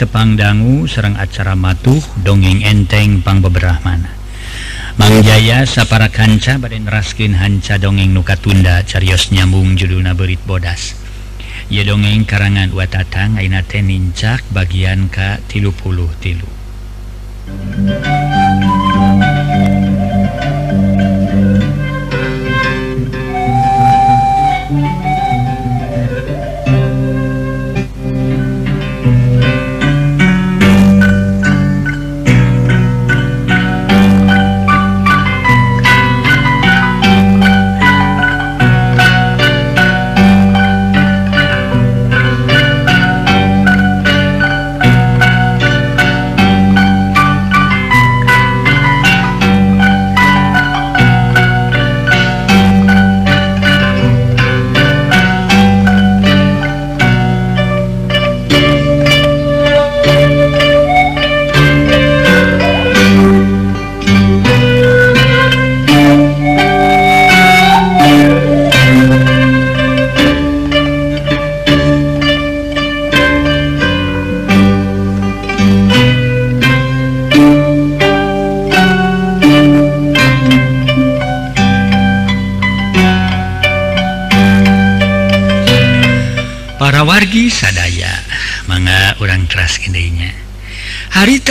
tepangdanggu serrang acara matuh dongeng enteng pang beberapamana Mang Jaya sapara kanca baden raskin hanca dongeng nuka tunda carios nyambung judulna berit bodas. Ye dongeng karangan watatang Aina tenincak bagian ka tilu puluh tilu.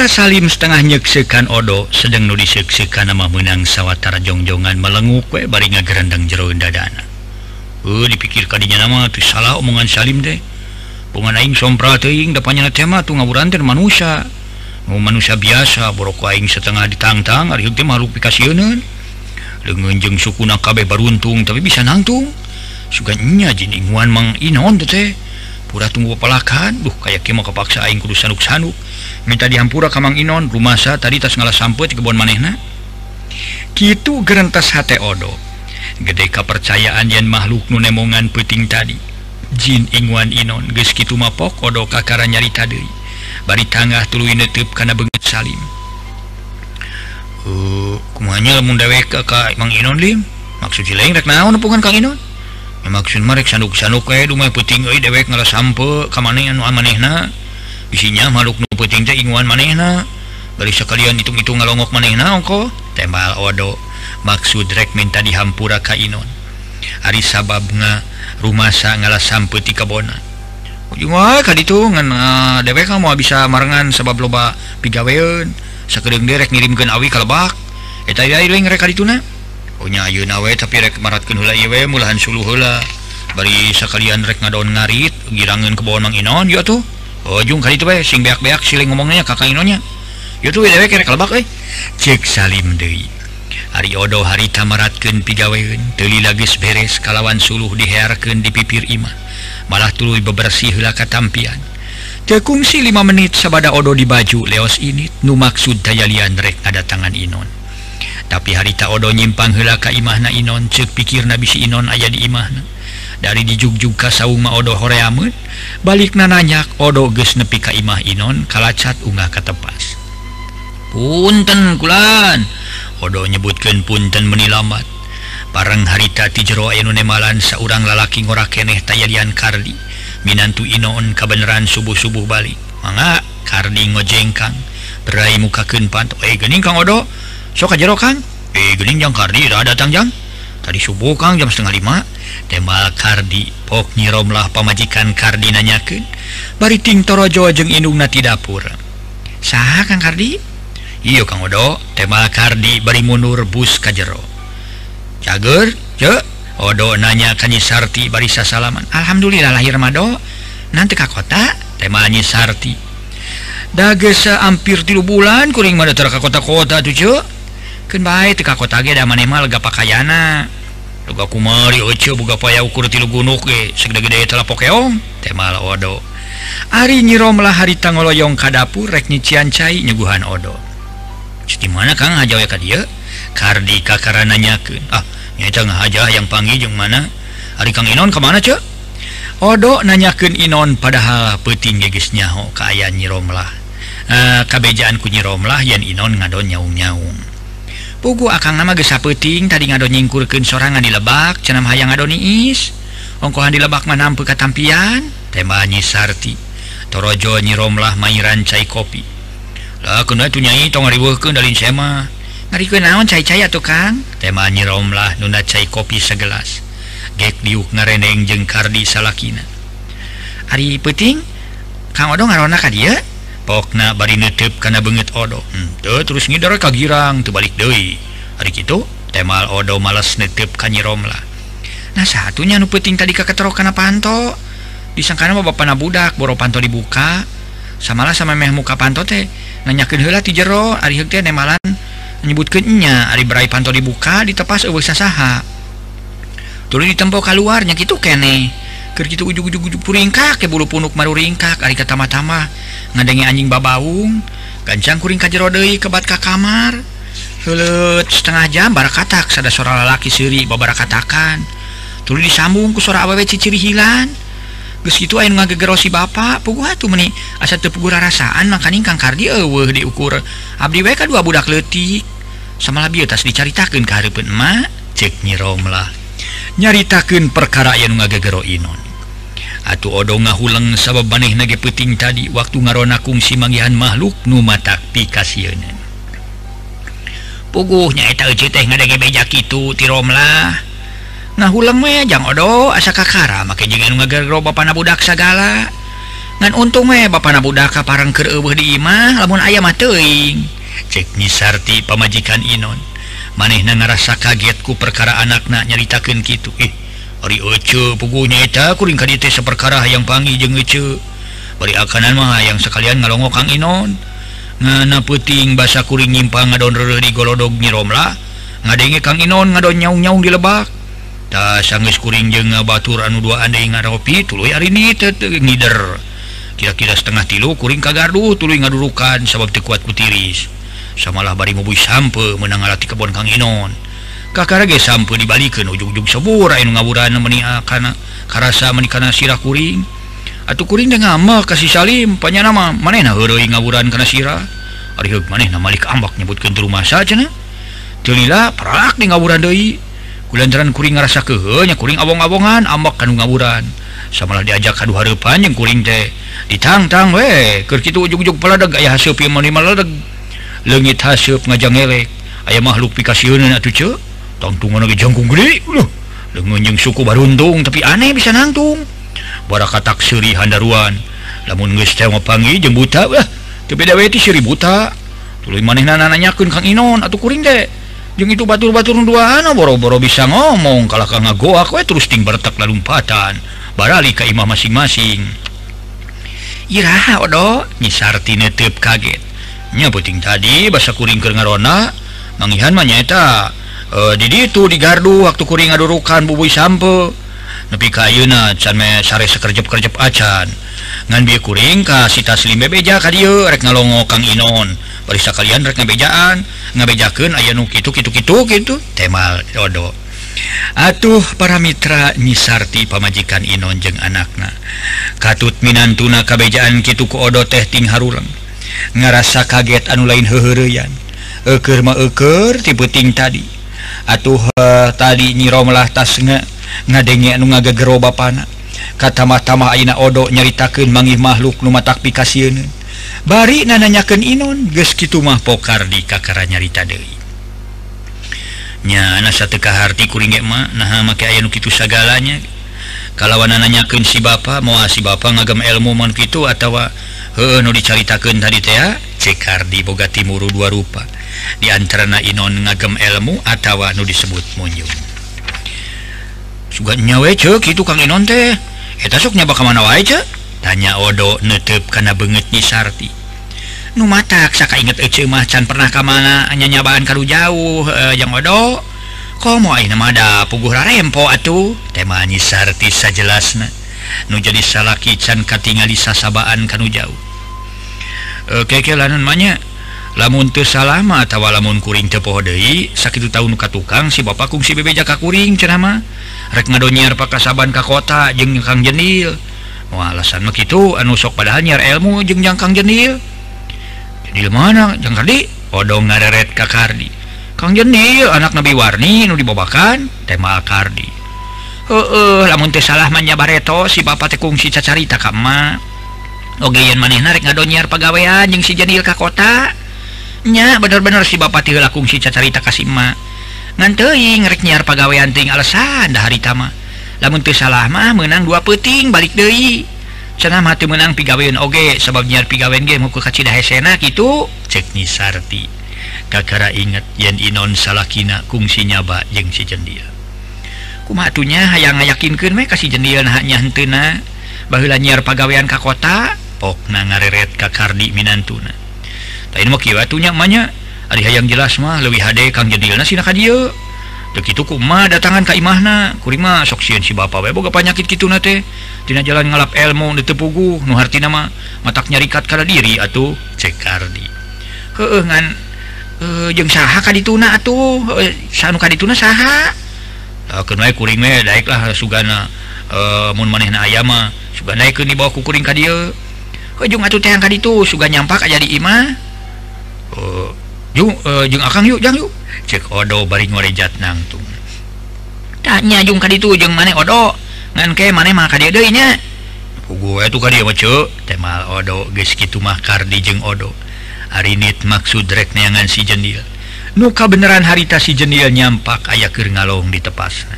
Salim setengah nyeksekan odo sedang nu diseksikan nama menang sawwatara jongjongan melenggu kue baringa gerendang jeroun dadana uh, dipikir tadinya nama tuh salah omongan Salim deh penganaing sompra teing depannya tema tuh ngaburantir manusia. Mau manusia biasa boroko aing setengah ditantang hari teh makhluk pikasieuneun leungeunjeung sukuna kabeh baruntung tapi bisa nangtung. Suka nya jininguan mang inon teh pura tunggu pelakan duh kayak kieu mah kepaksa aing kudu sanuk-sanuk. minta dihampura Kamang Inon rumahsa tadi tas ngalah samput kebun manehna. Gitu gerentas hate odo. Gede kepercayaan yang makhluk nunemongan peting tadi. Jin inguan Inon geus kitu mapok odo kakara nyarita deui bari tangah tuluy neuteup kana beungeut Salim. Eh, uh, kumanya lamun dewek ka Mang Inon lim? Maksud si lain rek naon nepungan Kang Inon? Ya, maksud mah rek sanduk-sanduk we dumah peting euy dewek ngalah sampe ka maneh anu manehna isinya makhluk nu penting teh inguan manehna. Bari sekalian hitung-hitung ngalongok manehna ongko tembal odo maksud rek minta dihampura ka inon. Ari sabab nga rumasa ngalah sampe ti kabona ujung wae kaditu ngan uh, dewek mau bisa marengan sabab loba pigaweun. Sakedeung derek ngirimkeun awi ka lebak eta ya ieu rek ka dituna. Nya ayeuna we tapi rek maratkeun heula ieu we mulahan suluh heula. Bari sakalian rek ngadon ngarit girangeun kebonang inon ieu tuh. Oh, ujung kali itu be sing beak-beak siling ngomongnya kakak inonya. Itu dewe kena lebak eh cek salim deui. Hari odo hari tamaratkeun pigaweun teli lagis beres kalawan suluh dihearkeun di pipir imah. Malah tuluy bebersih heula katampian teu kungsi 5 menit sabada odo di baju leos ini nu maksud tayalian rek ada tangan inon. Tapi harita odo nyimpang heula ka imahna inon cek pikir nabi si inon aya di imahna. dari dijugju kasauma Odo Horeamun balik nananyak Odo ges nepi Kaimah Inon kalacat unggah ketepas Punten kulan! Odo nyebutkan punten menilamat parang harita ti tijro enunemalan seorang lalaki ngora keneh tayadian Kardi Minantu Inon kabeneran subuh-subuh balik. Manga Kardi ngojengkang berai mukakeun panto eh gening Kang Odo. Sok jero Kang? Eh gening Jang Kardi. Dah datang Jang. tadi subuh Kang jam setengah lima. Tema Kardi pok nyiromlah pamajikan kardi nanyakeun. Bari ting torojo jeung indungna ti dapur. Saha Kang Kardi? Iya Kang Odo. Tema Kardi bari mundur bus ka jero. Cager ce Odo nanya ka Sarti bari sasalaman. Alhamdulillah lahir mado nanti ka kota tema Sarti. Dagesa hampir tilu bulan kuring mada ter kota-kota tuh baik teka kota ge da maneh mah lega pakaiana Pokeong Ari nyiromlah ka kadapur rek nyician cai nyuguhan odo. Di mana Kang aja ka dia? Kardi kakara nanyakeun ah nyata ngahaja yang panggil jeung mana? Ari Kang Inon kemana cek Odo nanyakeun Inon padahal peting geus nyaho kaya nyiromlah Uh, eh, kabejaan ku nyiromlah yen Inon ngadon nyaung-nyaung. pugu akan nama gesa peting tadi ngado nyingkurkeun sorangan di lebak cenam hayang ngado niis. Ongkohan di lebak manampu katampian tema nyi sarti torojo nyiromlah mainan cai kopi. Lah kena tu nyai tong ngariweukeun dalin sema ngarikeun naon cai-cai atuh Kang? Tema nyiromlah nunda cai kopi segelas. Gek diuk ngareneng jeung kardi salakina. Ari peting Kang Odong ngarona ka dieu kapokna bari nutup karena banget odo. Hmm, tuh terus ngidor ka girang tuh balik Dewi hari gitu temal odo males nutup kanyirom lah. Nah satunya nu penting tadi keketerok karena panto disangkana mau bapak budak boro panto dibuka. Samalah sama meh muka panto teh nanyakin hela ti jero ari teh nemalan nyebutkannya ari berai panto dibuka ditepas eueuh sasaha. Tuluy ditempo keluarnya gitu kene gitu ujug-ujugpuringkak bulu punuk maru ringkak ari kata-tama ngadenge anjing babaung gancang kuring kajerodei kebat ka kamar. Helut setengah jam bara katak sada suara lalaki siri babara katakan. Tulis disambung ku suara awewe ciciri hilan. Geus kitu aya ngagegerosi bapak puguh atuh meni asa teu rasaan makaning Kang Kardi eueuh diukur. Abdi wae ka dua budak letik sama labi tas dicaritakeun ka hareupeun emak cek nyiromlah nyaritakeun perkara anu ngagegero Inon Atuh odo ngahulang sabab maneh nage peting tadi waktu ngarona kungsi manggihan makhluk nu matakti kasianan puguhnya eta eci teh ngadage beja kitu ti romlah ngahulang mah jang odo asa kakara make jeung anu ngagerro bapana budak sagala. Ngan untung mah bapana budak kaparang keur eueuh di imah lamun aya mah teuing. Cek Nisarti pamajikan Inon. Manehna ngarasa kaget ku perkara anakna nyaritakeun kitu. Eh punyaita kuring seperkara yang pangi jengcu beri akanan mah yang sekalian ngalongo Kang Inon. Ngana puting basa kuring nyimpang ngadon di golodog nyiromla ngadenge Kang Inon ngadon nyaung-nyaung di lebak. Tak sangis kuring jeng batur anu dua ande ngaropi tuluy hari ini ngider. Kira-kira setengah tilu kuring kagardu tuluy ngadurukan sabab tekuat kutiris. Samalah bari ngubui sampe menang alati kebon Kang Inon. kakak sampai dibalikin ujung-ujung sebur ngawuran menikahkana ah, karasa menikahna sirah kuring. Atau kuring dengan ngama kasih salim panya nama mana nah heroi ngawuran kana sirah. Ari maneh nama malik ambak nyebutkeun di rumah saja cenah teu lila di ngawuran deui kulantaran kuring ngerasa kehenya kuring abong-abongan ambak kanu ngawuran samalah diajak ka harapan yang kuring teh. Ditangtang we keur kitu ujug-ujug paladag aya haseup ieu mani maladeg leungit haseup ngajang elek aya makhluk pikasiunan atuh ceuk tongtungjung suku baruntung tapi aneh bisa nangtung. Baraka taksuri Handaruan. Namun panggi jeung buta Siri buta. Nanyakeun Kang Inon atau kuring deh. Jeung itu batur batur dua ah, boro-boro bisa ngomong. Kalah Ka ngagoak koe terus ting bertak lalumpatan. Barali ke imah masing-masing. Iraha odo nyisarti netep kaget. Nya puting tadi bahasa kuring ke ngarona. Mangihan mah nyaeta. Eh, uh, did itu digardu waktu kuring adurukan bubui sampe. Nepi kayuna canme sare sekerjep-kerjep acan. Ngan bieu kuring ka si taslim bebeja ka dieu rek ngalongo Kang Inon. Barisa kalian rek ngabejaan ngabejakeun aya nu kitu kitu kitu kitu temal dodo. Atuh para mitra nyisarti pamajikan Inon jeung anakna. Katut minantuna kabejaan kitu ku odo teh ting harureng. Ngarasa kaget anu lain heuheureyan eukeur mah eukeur ti penting tadi. atuh eh, tadi nyiromlah tas nge ngadenge anu ngagegero bana kata-mata aina odo nyaritakan mangih makhluk nu matak pikasiun bari nananyaken Inon geskitu mah pokar di kakara nyarita Dewi nya satukaharti kuring nah make aya nu gitu segalanya kalawan nanyaken si bapa mau si bapa ngagam ilmu man gitu atau he nu dicaritakan tadi teh ah, cekar di boga timuru dua rupa. diantara Inon ngagem elmu atawa nu disebut munyum juga nyawe itu Kang Inon teh. Eta sok ka mana wae tanya Odo nutup kana beungeut nyi Sarti. Nu matak saka inget ece mah can pernah ka mana? Hanya nyabaan kalau jauh e, yang Odo. Komo ayeuna mah da puguh rarempo atuh temanyi Sarti sajelasna. Nu jadi salaki can katingali sasabaan kanu jauh. Oke keke lanan mah lamun salama atau lamun kuring tepohodei sakit tahun ka tukang si Bapak kungsi bebe jaka kuring cenama rek ngadonyiar pakasaban ka kota jeng kang jenil. Wah alasan begitu anu sok padahal nyiar ilmu jeng jangkang jenil. Jadi mana? Jang kardi? Odong ngareret ka kardi. Kang jenil anak nabi warni nu dibabakan tema kardi. Eh lamun teh salah manyabareto si bapak tekung kungsi cacarita ka Oge yen manehna rek ngadonyiar pagawean jeung si Jadil ka kota. nya bener-bener si Bapak tiga laku si cacarita kasihma nganteing rek nyiar pagawean ting alasan dah hari tama lamun teu salah mah menang dua peting balik deui. Cenah mah teu menang pigawean oge sebab nyiar pigawen ge muka kacida Cidahesena kitu. Cek Nisarti kakara inget yen Inon salakina kungsi nyaba jeung si jendia kumaha atunya hayang ngayakinkeun we ka si jendia nah nya henteuna baheula nyiar pagawean ka kota pokna ngareret ka Kardi Minantuna maunyanya hari yang jelas mah lebih HD Kang begitu kuma datangan Kaimahna kurima soksian si Bapak Boga panyakit gitu teh. Tina jalan ngalap elmu ditepugu nuharti nama mataknya rikat karena diri atau cekardi keengan e, eh, jeng saha kadituna atuh? Eh, e, sanu kadituna saha? Ah, e, kenai kuring we daik lah sugana e, eh, mun manehna ayama mah. Daik ke dibawa ku kuring ka dieu. Hujung atuh teh kaditu sugan nyampak aja di imah. Eh, uh, akan eh, akang yuk jang yuk. Cek odo bari ngorejat nangtung tanya jung kadi itu jeng mana odo. Ngan ke mana mah kadi deui nya. Gue itu kadi mah ceu temal odo geus kitu mah kardi jeung odo. Hari nit maksud rek neangan si jendil. Nuka beneran harita si jendil nyampak aya keur ngalong di tepasna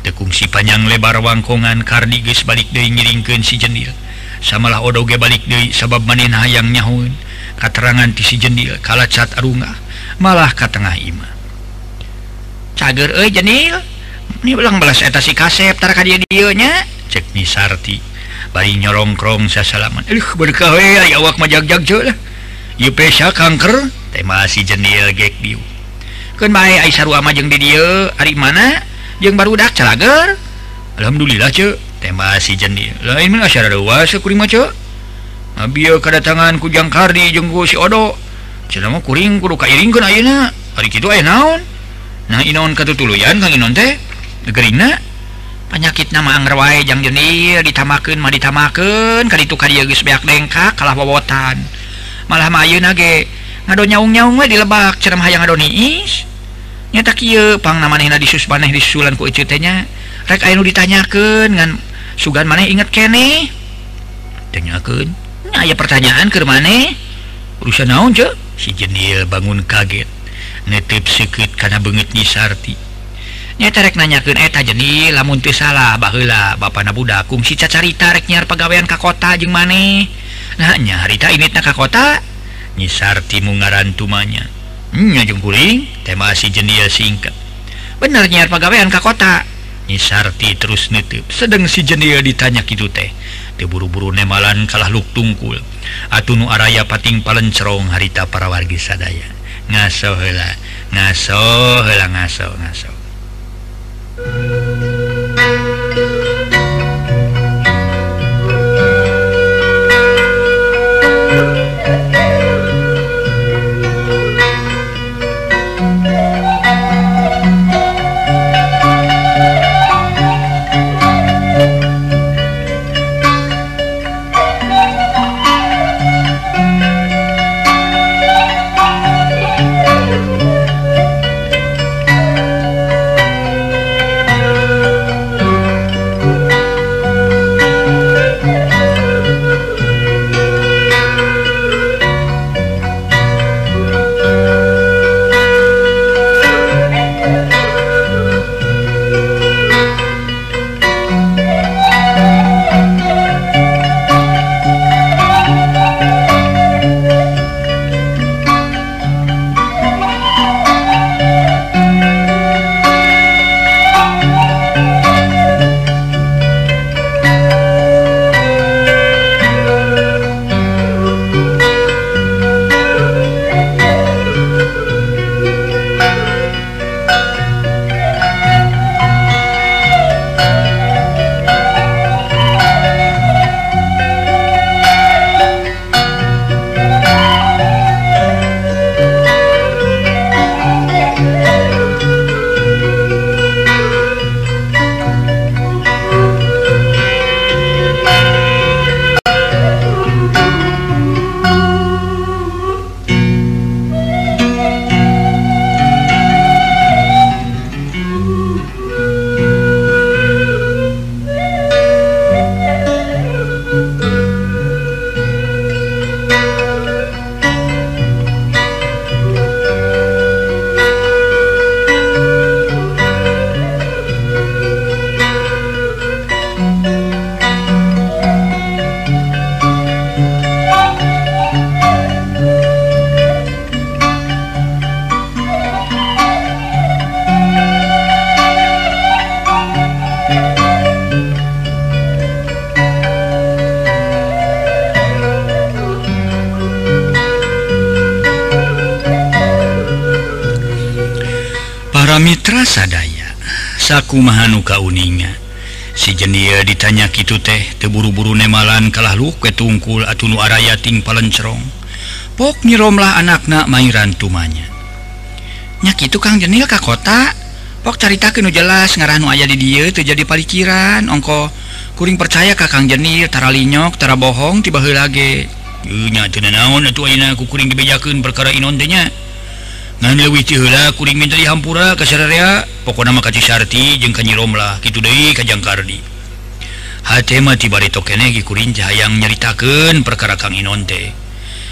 tekungsi panjang lebar wangkongan kardi geus balik deui ngiringkeun si jendil. Samalah odo ge balik deui sabab manin hayang nyahun katerangan ti si jendil eh, kala cat arunga malah ke tengah ima. Cager eh jenil. Ini ulang balas eta si kasep tar ka dia nya. Cek ni sarti bari nyorongkrong sasalaman eh berkah we awak majag-jag je lah. Ieu kanker. Tema si jendil gek diu. Keun bae ai sarua mah jeung di dieu ari mana? Jeung barudak calager. Alhamdulillah ce. Tema si jendil lain mah asyara dewa sekuring mah Nabi kedatangan kujang kardi jenggu si odo Cenama kuring kudu kairingkeun ayeuna. Ari kitu aya naon? Nah inaon katutuluyan Kang Inon teh? Negerina penyakit nama angger wae jang jeunir ditamakeun mah ditamakeun ka ditu ka dieu geus beak dengkak kalah wawotan Malah mah ayeuna ge ngado nyaung-nyaung di lebak cenah hayang ngado niis. Nyata kieu pang namanehna disus maneh disulan ku eceu teh nya. Rek aya nu ditanyakeun ngan sugan maneh inget keneh. Tanyakeun. aya pertanyaan ke maneh? Urusan naon ce si jenil bangun kaget. Netip sikit karena banget nyisarti. Nyata rek nanyakan eta eh, jenil lamun teu salah baheula bapak nabudak kungsi cacarita rek nyar pegawaian ka kota jeung maneh? Nah nya harita ini ka kota nyisarti mungaran tumanya nya jeung kuring tema si jenil singkat. Bener nyar pegawaian ka kota. Nisarti terus netip. Sedang si jenil ditanya gitu teh. diburu-buru nemalan kalah luk tungkul. Atuh nu araya pating palencerong harita para wargi sadaya. Ngaso hela ngaso hela ngaso ngaso. kumahanuka uninga. Si jenia ditanya gitu teh teburu-buru nemalan kalah lu ke tungkul atunu arayating palencerong. Pok nyiromlah anakna mainran tumanya. Nyak itu kang jenil ka kota. Pok carita kenu jelas ngarahnu aya di dia itu jadi palikiran. Ongko kuring percaya kakang jenil tara linyok tara bohong tiba lagi nya naon atuh ayeuna kukuring dibejakeun perkara inontenya kuring dari Hampura ke Serrea pokok nama Kacisarti jeung Kanyiromlah gitu Dewi Kajangkardi Hma tiba tokenegi kuring hayang nyaritakan perkara Kang Inonte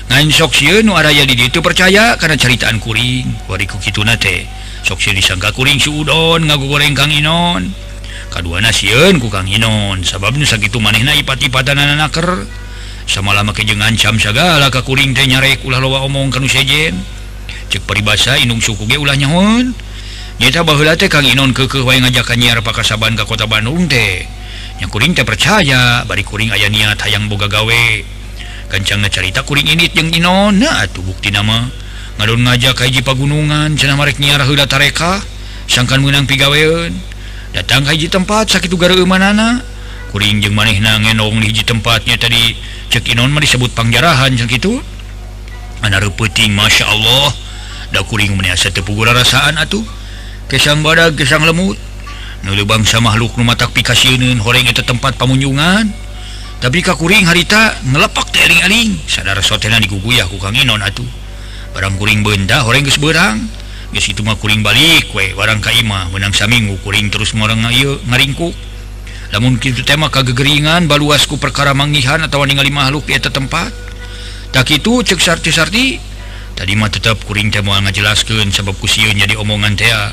ngan sok nuaraya di itu percaya karena ceritaan kuring. Wariku Kitunate sok disangka kuring sudon ngagu goreng Kang Inon. Kedua naun ku Kang Inon sabab nusa gitu maneh na ipati-patan naker sama lama kejengan cam segala ke kuring teh nyarek ulah loa omong kanu sejen. cek peribasa Inung suku ge ulah Hon nyata baheula teh Kang Inon keukeuh wae ngajakan nyiar pakasaban ka kota Bandung teh. Nya kuring teh percaya bari kuring aya niat hayang boga gawe. Kancangna carita kuring ini yang Inon. Nah atuh bukti nama. Ngadon ngajak ka hiji pagunungan cenah marek nyiar heula tareka. Sangkan meunang pigaweun datang ka hiji tempat sakit gara kuring jeung manehna ngenong di hiji tempatnya tadi. Cek Inon mah disebut pangjarahan jeung kitu anak puting Masya Allah. dakuring meniasa tepugura rasaan atuh. Kesang bad gesang lemut. Nulu bangsa makhluk rumahtak pikasiun horeng itu tempat pamunjungan tapi kakuring harita ngelepak teling-aling sadar sotena diguguyah ku kang atuh. Barang kuring benda horeng geus beurang. Geus itu mah kuring balik we warang ka imah. Menang saminggu kuring terus ngoreng ieu ngaringkuk. Lamun kitu teh mah kagegeringan baluas ku perkara mangihan atawa ningali makhluk di eta tempat. Tak itu cek sarti-sarti tadimah tetap kuring tem ngajelaskan sebab kusiun jadi omongan tea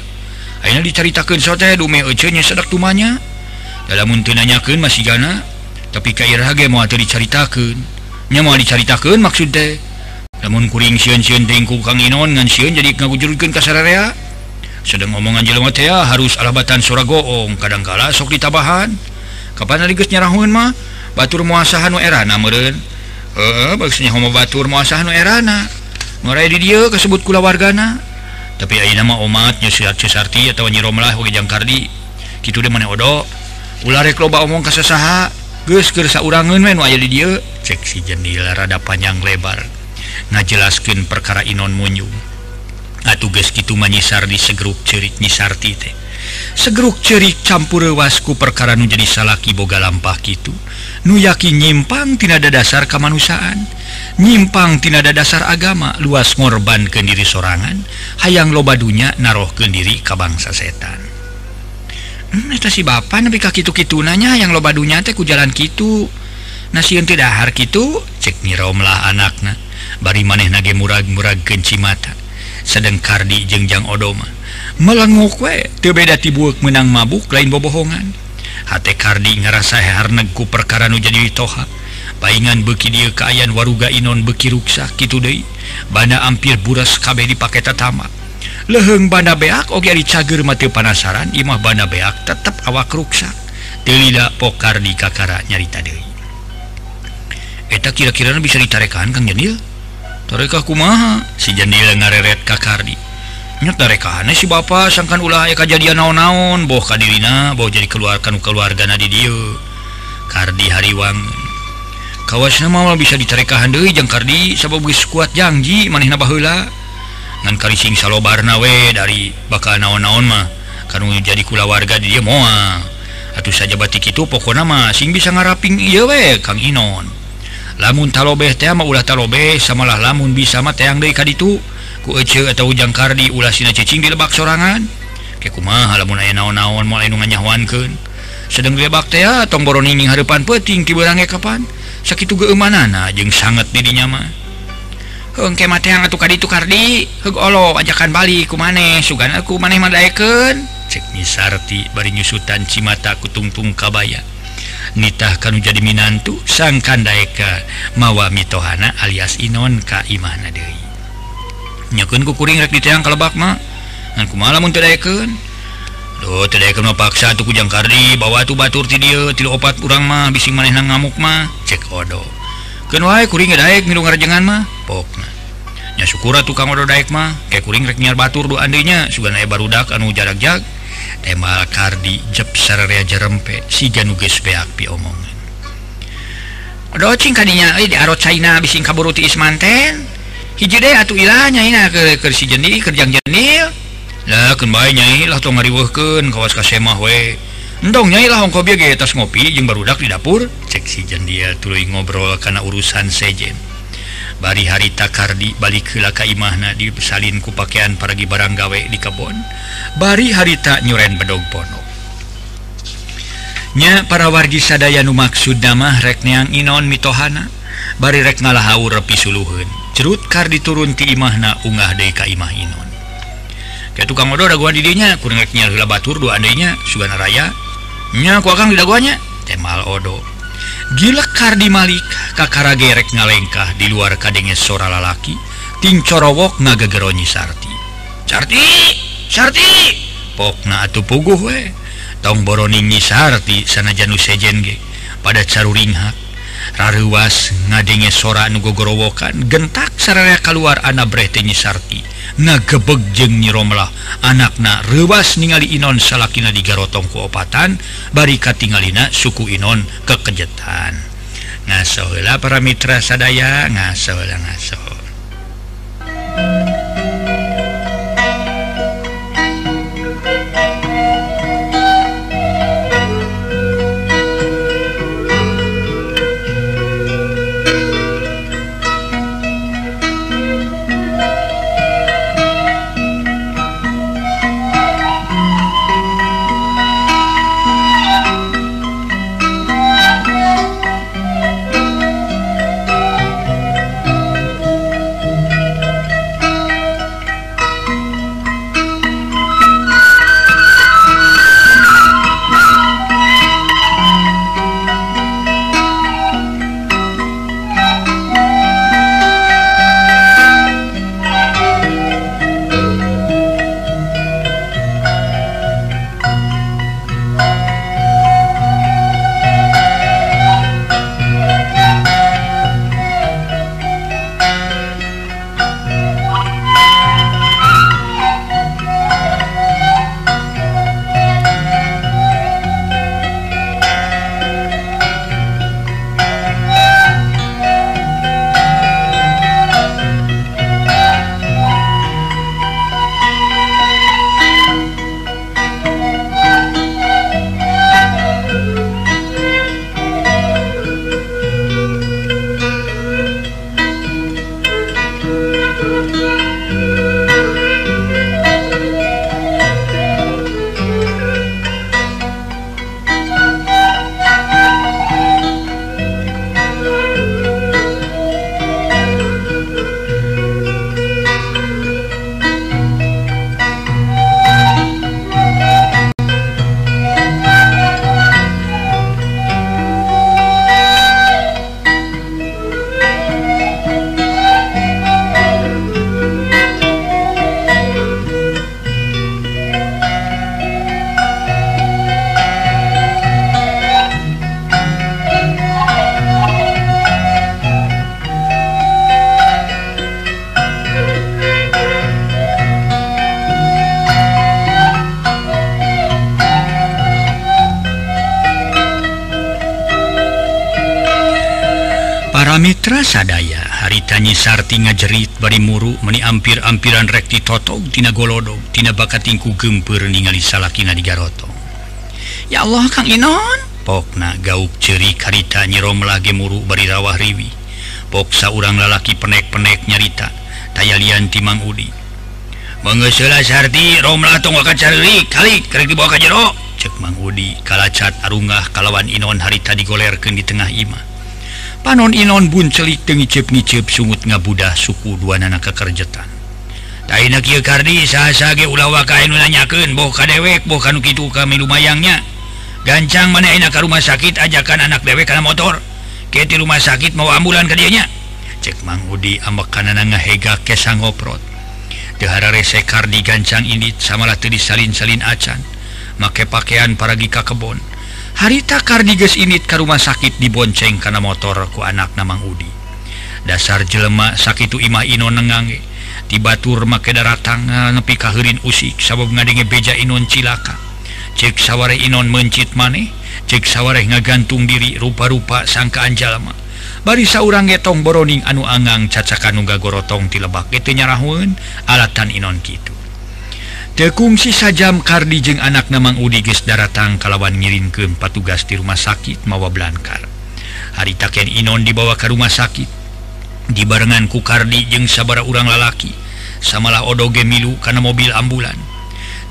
akhirnya diceritakan sote dume ecenya sedak tumanya. Dalam untuk nanyakan masih gana tapi kair mau atau diceritakan nya mau diceritakan maksud teh. Namun kuring siun siun tingku kang inon ngan siun jadi ngabujurkan kasararea sedang omongan jelema teh harus alabatan suragoong kadangkala sok ditabahan. Kapan hari geus nyarahun mah? Batur muasahan nu erana meureun. Heeh maksudnya homo batur muasahan nu erana. mulai di dia kesebut kula wargana. Tapi nama umatnya siarti atau nyirolah Jangkardi. Gitu dia mana odo ulare loba omong kesesaha gegersa urangan men aja di dia. Ceksi jendela rada panjang lebar ngajelaskin perkara Inon Munyum atuh guys gitu menyisar di segrup cerik nyisarti teh. Segeruk cerik campur wasku perkara nu jadi salaki boga lampah gitu nu yakin nyimpang tidak ada dasar kemanusiaan nyimpangtinada dasar agama luas ngorban Kendiri sorangan hayang loba dunya naruh Kendiri ka bangsa setan. Hmm, si Bapak nabi kakitu-kitunanya yang loba dunya teh ku jalan Kitu. Nasiun dahar Kitu ceknyirolah anaknya bari maneh nage murag-murag genci mata sedang kardi jengjang odoma. Melenggu kue tebeda tibuk menang mabuk lain bobohongan. Hati kardi ngerasa harnegku perkara nu jadi toha. Paingan beki dia keayaan waruga Inon bekiruksa gitu De bana ampir buras kabeh dipakai tatama. Leheng bana beak Oke dicager mati panasaran Imah bana beak tetap awak ruksa tidak pokar di kakara nyarita De eta kira-kira bisa ditarekan Kang Janil tarekah kumaha? Si Janil ngareret kakardi nyatarekahaneh si Bapak sangkan ulah kejadian naon-naon boh Kadirina bahwa jadi keluarkan keluarga Nadi dia. Kardi Hariwang kawas nama bisa dicerekahan kardi sabab geus kuat janji maneh nabahla ngankali sing salobarna we dari bakal naon-naon mah. Kamu jadi kula warga dia mua atuh saja batik itu pokok nama sing bisa ngaraping ieu we Kang Inon. Lamun talobeh teh mah ulah talobeh samalah lamun bisa mah teang deui ka ditu ku ece atau jangkardi ulah sina cicing di lebak sorangan. Ke kumaha lamun aya naon-naon mulai nu nganyawankeun sedang lebak teh ah, tong boroning harapan peuting ti beurang kapan? sakit keana jeng sangat didinyama itulo ajakan Bali ku maneh sugan aku maneh Maken ceknisarti bari nyusutan Cimata kutungtung kabaya. Nitah kan jadi Minantu sangkan Daeka mawa mitohana alias Inon Kaimana Dewi nyakunku kuring rek diteang kalebak mah. Kumaha malam untuk Daken Duh, paksa tukujang Kardi bawa tuh batur ti ti opat kurang mah bising maneh ngamuk mah cek odo. Kuring daek minum ngarejengan mah poknya syukura tukang odo daek mah kayak kuring reknyiar batur do andainya suganaya barudak anu jarak jag tema Kardi jepsarea jerempe si januges beak pi omongan. Odo cing kadinya euy di arot China bising kaburu ti Ismanten hiji deh atuh ilahnya ini ke, ke si jenil kerjang jenil. Nah, nyailah ngarimah dong nyailah Hongko atas ngopi jeung barudak di dapur ceksijen dia tuluy ngobrol karena urusan sejen bari harita Kardi balik kelaka Imahna dipesalin ku pakaian paragi barang gawe di kebon bari harita nyuren bedog pono. Nya para wargi sadaya nu maksud damah rekneang Inon mitohana. Bari rek ngalah repi suluhun. Cerut Kardi turun ti Imahna ungah deka Imah Inon. tukang modo gua didinya kurangnya Hila Batur dua andainya Sugana Rayanya ku akan didaguanya Temal Odo. Gila Kardi Malik kakara gerek ngalengkah di luar kadenge sora lalaki. Ting corowok ngagageronyi Sarti. Sarti! Sarti! Pokna atuh puguh we. Tong boroningi Sarti sana janu sejen ge. Pada caruringhak Raruas ngadenge sora nugogorowokan gentak saraya keluar anak bretenyi Sarti. Ngagebeg jeng nyiromlah anakna Ruas ningali Inon salakina di garotong kuopatan bari katingalina suku Inon kekejetan. Ngasola para mitra sadaya ngasola ngaso sadaya. Haritanyi Sarti ngajerit bari muru meni ampir-ampiran rekti totogtina golodogtina bakatingku gemper ningali salakina garoto. Ya Allah Kang Inon. Pokna gauk ceri karita nyirom lagi muru bari rawah riwi. Poksa urang lalaki penek-penek nyarita Taya lian timang udi. Mengesulah Sarti romlah tong wakat kali kerek dibawa ke jero. Cek Mang Udi kalacat arungah kalawan Inon harita digolerkan di tengah imah. panon Inon bun celik tengicip-ngicip sungut ngabudah suku dua nana kekerjetan. Kardi. Sah-sage ulawa kainunanyaken boh kadewek boh gitu kami lumayangnya. Gancang mana enak ke rumah sakit ajakan anak dewek karena motor. Keti rumah sakit mau ambulan kenya cek Mang Udi ambek ngahega kesang ngoprot Dehara rese Kardi gancang ini samalah tadi salin-salin acan. Make pakaian para gika kebon. harita kardiges ini ke rumah sakit dibonceng karena motor ku anak namang Udi. Dasar jelemak sakit Imah Ino nengange tibatur make daratang nepi kahirin usik. Sabab ngadenge beja Inon cilaka. Cek sawware Inon mencit maneh cek sawware ngagantung diri rupa-rupa sangkaan jalama barisa urang getong boroning anu Angang cacakan nunggagorotong tilebak itu nyarahun alatan Inon gitu tekungsi sajam Kardi jeung anak namang Udiges daratang kalawan ngirin ke empat tugas di rumah sakit mawa Blankar. Hari takian Inon dibawa ke rumah sakit. Dibarengan ku Kardi jeung sabara urang lalaki. Samalah odoge milu karena mobil ambulan.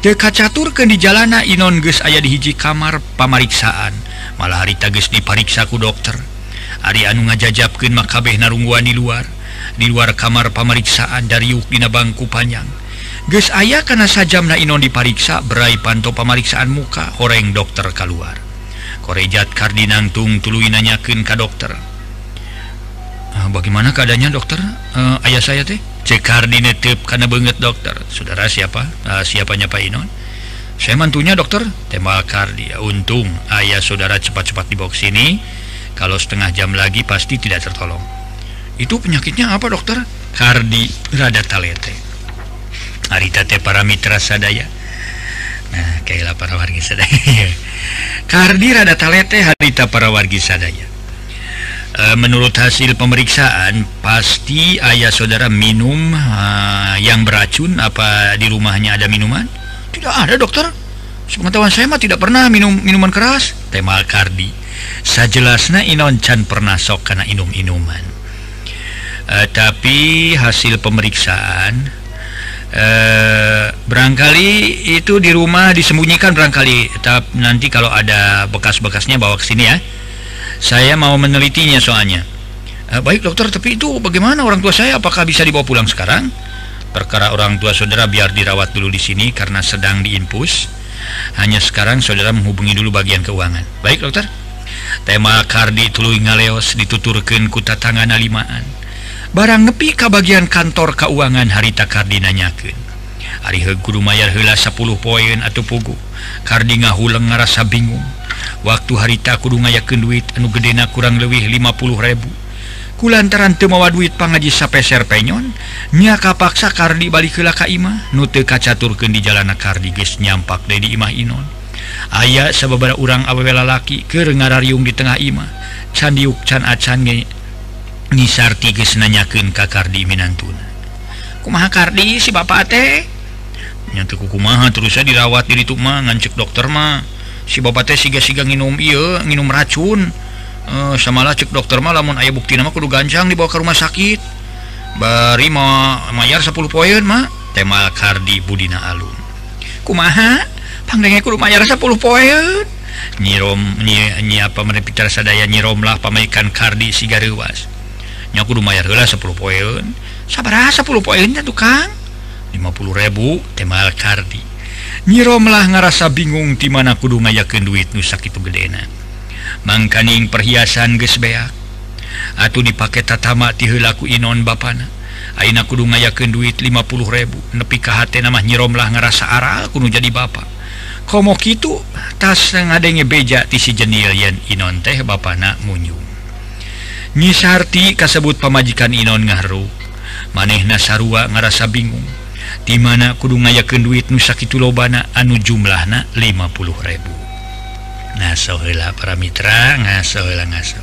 Teka catur ke di jalana Inon ges ayah dihiji kamar pamariksaan. Malah hari tages dipariksaku dokter. Ari anu ngajajabkeun makabeh narungguan di luar. Di luar kamar pameriksaan dari yukdina bangku panjang. Guys ayah karena saja na Inon dipariksa berai panto pemeriksaan muka horeng dokter keluar korejat kardinangtung tulu nanyaken ka dokter. Ah, bagaimana keadaannya dokter? Uh, ayah saya teh? Cekardinetip karena banget dokter. Saudara siapa? Uh, siapanya Pak Inon? Saya mantunya dokter. Tema kardi. Untung ayah saudara cepat-cepat di box ini kalau setengah jam lagi pasti tidak tertolong. Itu penyakitnya apa dokter? Kardi rada talete haritate para Mitra sadaya. Nah kayak para warga sadaya. Kardirada talete harita para wargi sadaya. E, menurut hasil pemeriksaan pasti ayah saudara minum uh, yang beracun apa di rumahnya ada minuman? Tidak ada dokter. Sepengetahuan saya mah tidak pernah minum minuman keras. Tema kardi. Sajelasna Inon Chan pernah sok karena inum-inuman. Uh, tapi hasil pemeriksaan Eh, barangkali itu di rumah disembunyikan barangkali. Tetap nanti kalau ada bekas-bekasnya bawa ke sini ya. Saya mau menelitinya soalnya. Eh, baik dokter tapi itu bagaimana orang tua saya? Apakah bisa dibawa pulang sekarang? Perkara orang tua saudara biar dirawat dulu di sini karena sedang diinpus hanya sekarang saudara menghubungi dulu bagian keuangan. Baik dokter. Tema kardi tuluy ngaleos dituturkan kuta tangan alimaan barang nepi ka bagian kantor keuangan harita kardinanyaken Arihe Guru Mayyar hela 10 poin atau pugu. Kardi ngahuleng ngarasa bingung. Waktu harita kudu ngayaken duit anu gedena kurang lebih 50.000 kulantaran temawa duit pangaji sapeser penyon nya kapaksa kardi balik kela ka imah nute kacaturkeun di jalana kardi geus nyampak deui imah inon. Aya sababara urang awewe lalaki keur ngarariung di tengah imah. Candiuk can acan ge nisarti guys nanyaken kakardi Minantuna. Kumaha Kardi si Bapak tehnyatuku kumaha terus saya dirawat diri Tuma ngancek dokter mah. Si Bapak teh siga-siga minum iya minum racun. E, samalah cek dokter mah lamun ayah bukti nama kudu gancang dibawa ke rumah sakit. Bari mau mayar 10 poin mah tema Kardi Budina Alun. Kumaha? Pangdenge kudu mayar 10 poin. Nyirom nyi, nyi apa merepitar sadaya nyiromlah pamaikan Kardi sigarewas nyaku lumayan lah 10 poin. Sabar 10 poin ya tukang 50 ribu temal kardi. Nyiro melah ngerasa bingung di mana kudu ngayakin duit nusa itu gedena. Mangkaning perhiasan geus beak. Atuh dipake tatama ti heulaku inon bapana. Aina kudu ngayakin duit 50 ribu nepi ka hatena mah Nyiro melah ngerasa aral kudu jadi bapak komo kitu tas ngadenge beja ti si jenil yen inon teh bapana munyung. nyisarti kasebut pemajikan Inon ngaru. Manehna sarua ngarasa bingung. Dimana kudu ngayakeun duit nusakitu lobana anu jumlahna na 50.000 ngaso para mitra ngaso heula ngaso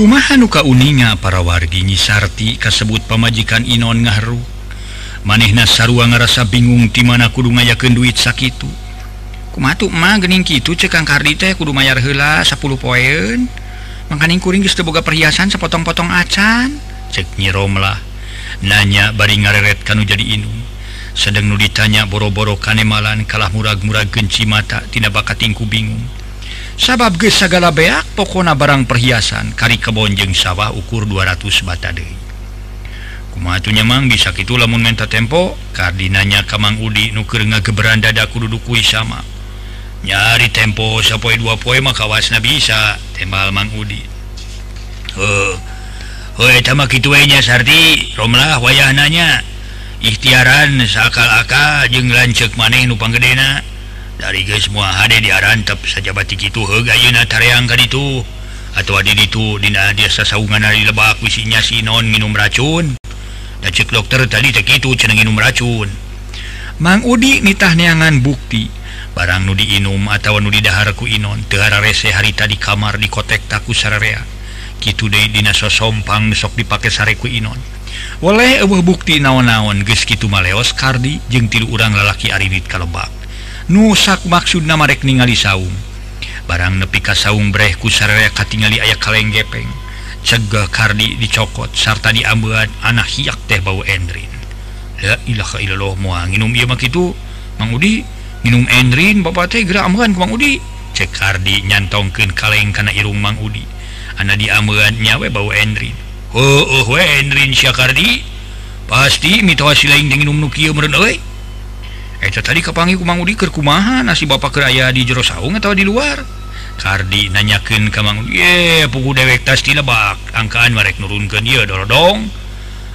kumahanuka uninga para wargi nyisarti kasebut pemajikan Inon ngaru? Manehna sarua ngerasa bingung di mana kudu ngayaken duit sakitu kumatu mah gening kitu cekang kardi teh kudu mayar hela 10 poin makaning kuring geus boga perhiasan sepotong-potong acan. Cek nyirom nanya bari ngareret kanu jadi inung. Sedang nu ditanya boro-boro kanemalan kalah murag-murah genci mata tina bakatingku bingung. sabab ge segala beak pokona barang perhiasan. Kari kebonjeng sawah ukur 200 bata kumanyamang bisa gitu lamun menta tempo kardinanya Kamang Udi nuker ngageberan dada kududukui sama. Nyari tempo sapoi dua poe maka wasna bisa tembal Mang Udi. He Hoi tamak itunya Sarti. Romlah wayahnanya. Ikhtiaran sakal-aka jeng lancek maneh nupanggedena dari guys semua HD diarantap saja batik itu hegaangkan itu atau Adi itu Dina biasa saungan dari lebak wisinya Sinon minum racun. Dan cek dokter tadi itu minum racun. Mang Udi nitah neangan bukti. Barang Nudi Inum atau Nudi Daharku Inon Tehara rese harita di kamar di kotek taku sararea. Gitu deh Dina sosompang besok dipakai sareku Inon. Oleh bukti naon-naon guys gitu maleos Kardi jeng tilu urang lalaki Arinit kalebak nusak maksud nama rek ningali saung. Barang nepi kasaung brehku sarerea katingali aya kaleng gepeng cegah kardi dicokot sarta diambuan anak hiak teh bau endrin. La ilaha illallah moa. Nginum ieu mah kitu Mang Udi? Nginum endrin bapak teh geura ambeun ku Mang Udi. Cek kardi nyantongkeun kaleng kana irung Mang Udi. Ana diambeun nyawe bau endrin. Heueuh we endrin sia kardi. Pasti mitos lain jeung nginum nu kieu meureun euy. Eta tadi kepangi kumang Udi kerkumahan nasi Bapak keraya di jero saung atau di luar? Kardi nanyakan kamang ye puku dewek tas tina bak angkaan merek nurunkan dia dorodong.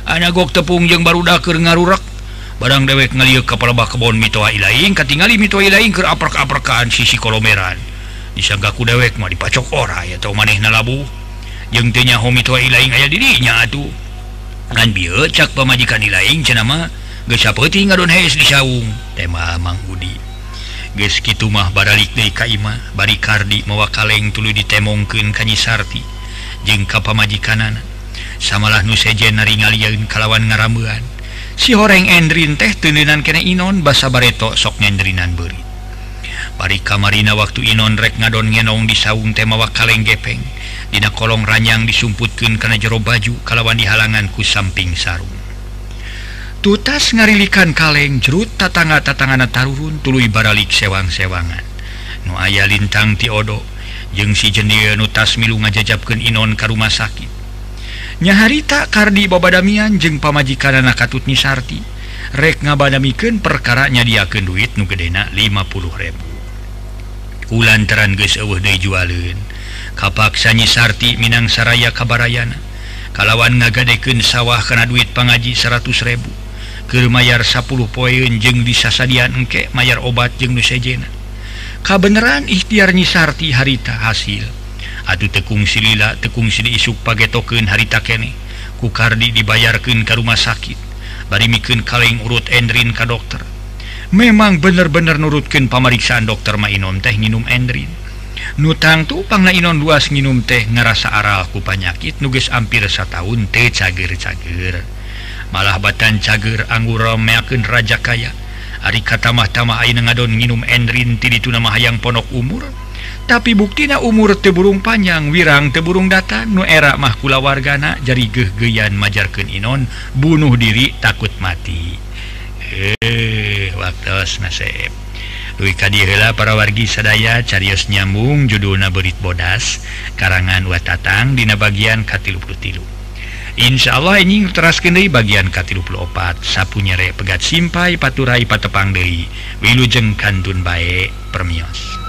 Anak gok tepung yang baru daker ngarurak barang dewek ngaliuk kepala bak kebon mitoa ilaing katingali mitoa ilaing ke aprak-aprakan sisi kolomeran. Disangkaku dewek mah dipacok ora ya tau maneh nalabu. Jeng tenya homi tua aya ayah dirinya atuh. Kan biar cak pemajikan ilaing cenama gesapeti ngadon heis di saung tema Mang Budi geus kitu mah baralik deui ka imah bari kardi mawa kaleng tuluy ditemongken ka Nyi Sarti jeung ka pamajikanana samalah nu sejen naringalieun kalawan ngarambean si horeng endrin teh teuneunnan kene Inon basa bareto sok ngendrinan beuri bari kamarina waktu Inon rek ngadon ngenong di saung teh mawa kaleng gepeng. Dina kolong ranyang disumputkeun kana jero baju kalawan dihalangan ku samping sarung. tutas ngarilikan kaleng jerut tatangga-tatangan taruhun tului baralik sewang-sewangan. Nu aya lintang tiodo jeung si jendil nutas milu ngajajabkeun Inon ka rumah sakit. Nyaharita Kardi babadamian jeung pamajikan anak katut Nisarti rek ngabadamikeun perkaranya nyadiakeun duit nu gedena 50.000 Ulantaran deui jualeun, kapaksa Nisarti Minang Saraya kabarayana kalawan ngagadeken sawah kana duit pangaji 100.000 ke Mayyar 10 poin jeung disasadian engke mayar Mayyar obat jeung nusejena Kabeneran ikhtiar nyisarti harita hasil. Aduh tekung silila tekung sili isuk page token harita kene. Kukardi dibayarkan ke rumah sakit. Bari mikin kaleng urut endrin ka dokter. Memang bener-bener nurutkan pemeriksaan dokter mainom teh nginum endrin. Nutang tuh pangna inon luas nginum teh ngerasa aral ku penyakit nuges hampir setahun teh cager-cager. malah batan cager anggur meken raja kaya. Ari katamah-tama ngadon nginum enrin ti dituna hayang ponok umur. Tapi buktina umur teburung panjang wirang teburung data nu era mahkula wargana jari gegeyan majarkan Inon bunuh diri takut mati. Eh waktu nasib. Lui kadihela para wargi sadaya carios nyambung judulna berit bodas karangan watatang dina bagian katilu putilu Insya Allah ini terasken bagian K34 sapunyere pegat simpai paturai patepang Dei. Wilujeng Kantun baik permios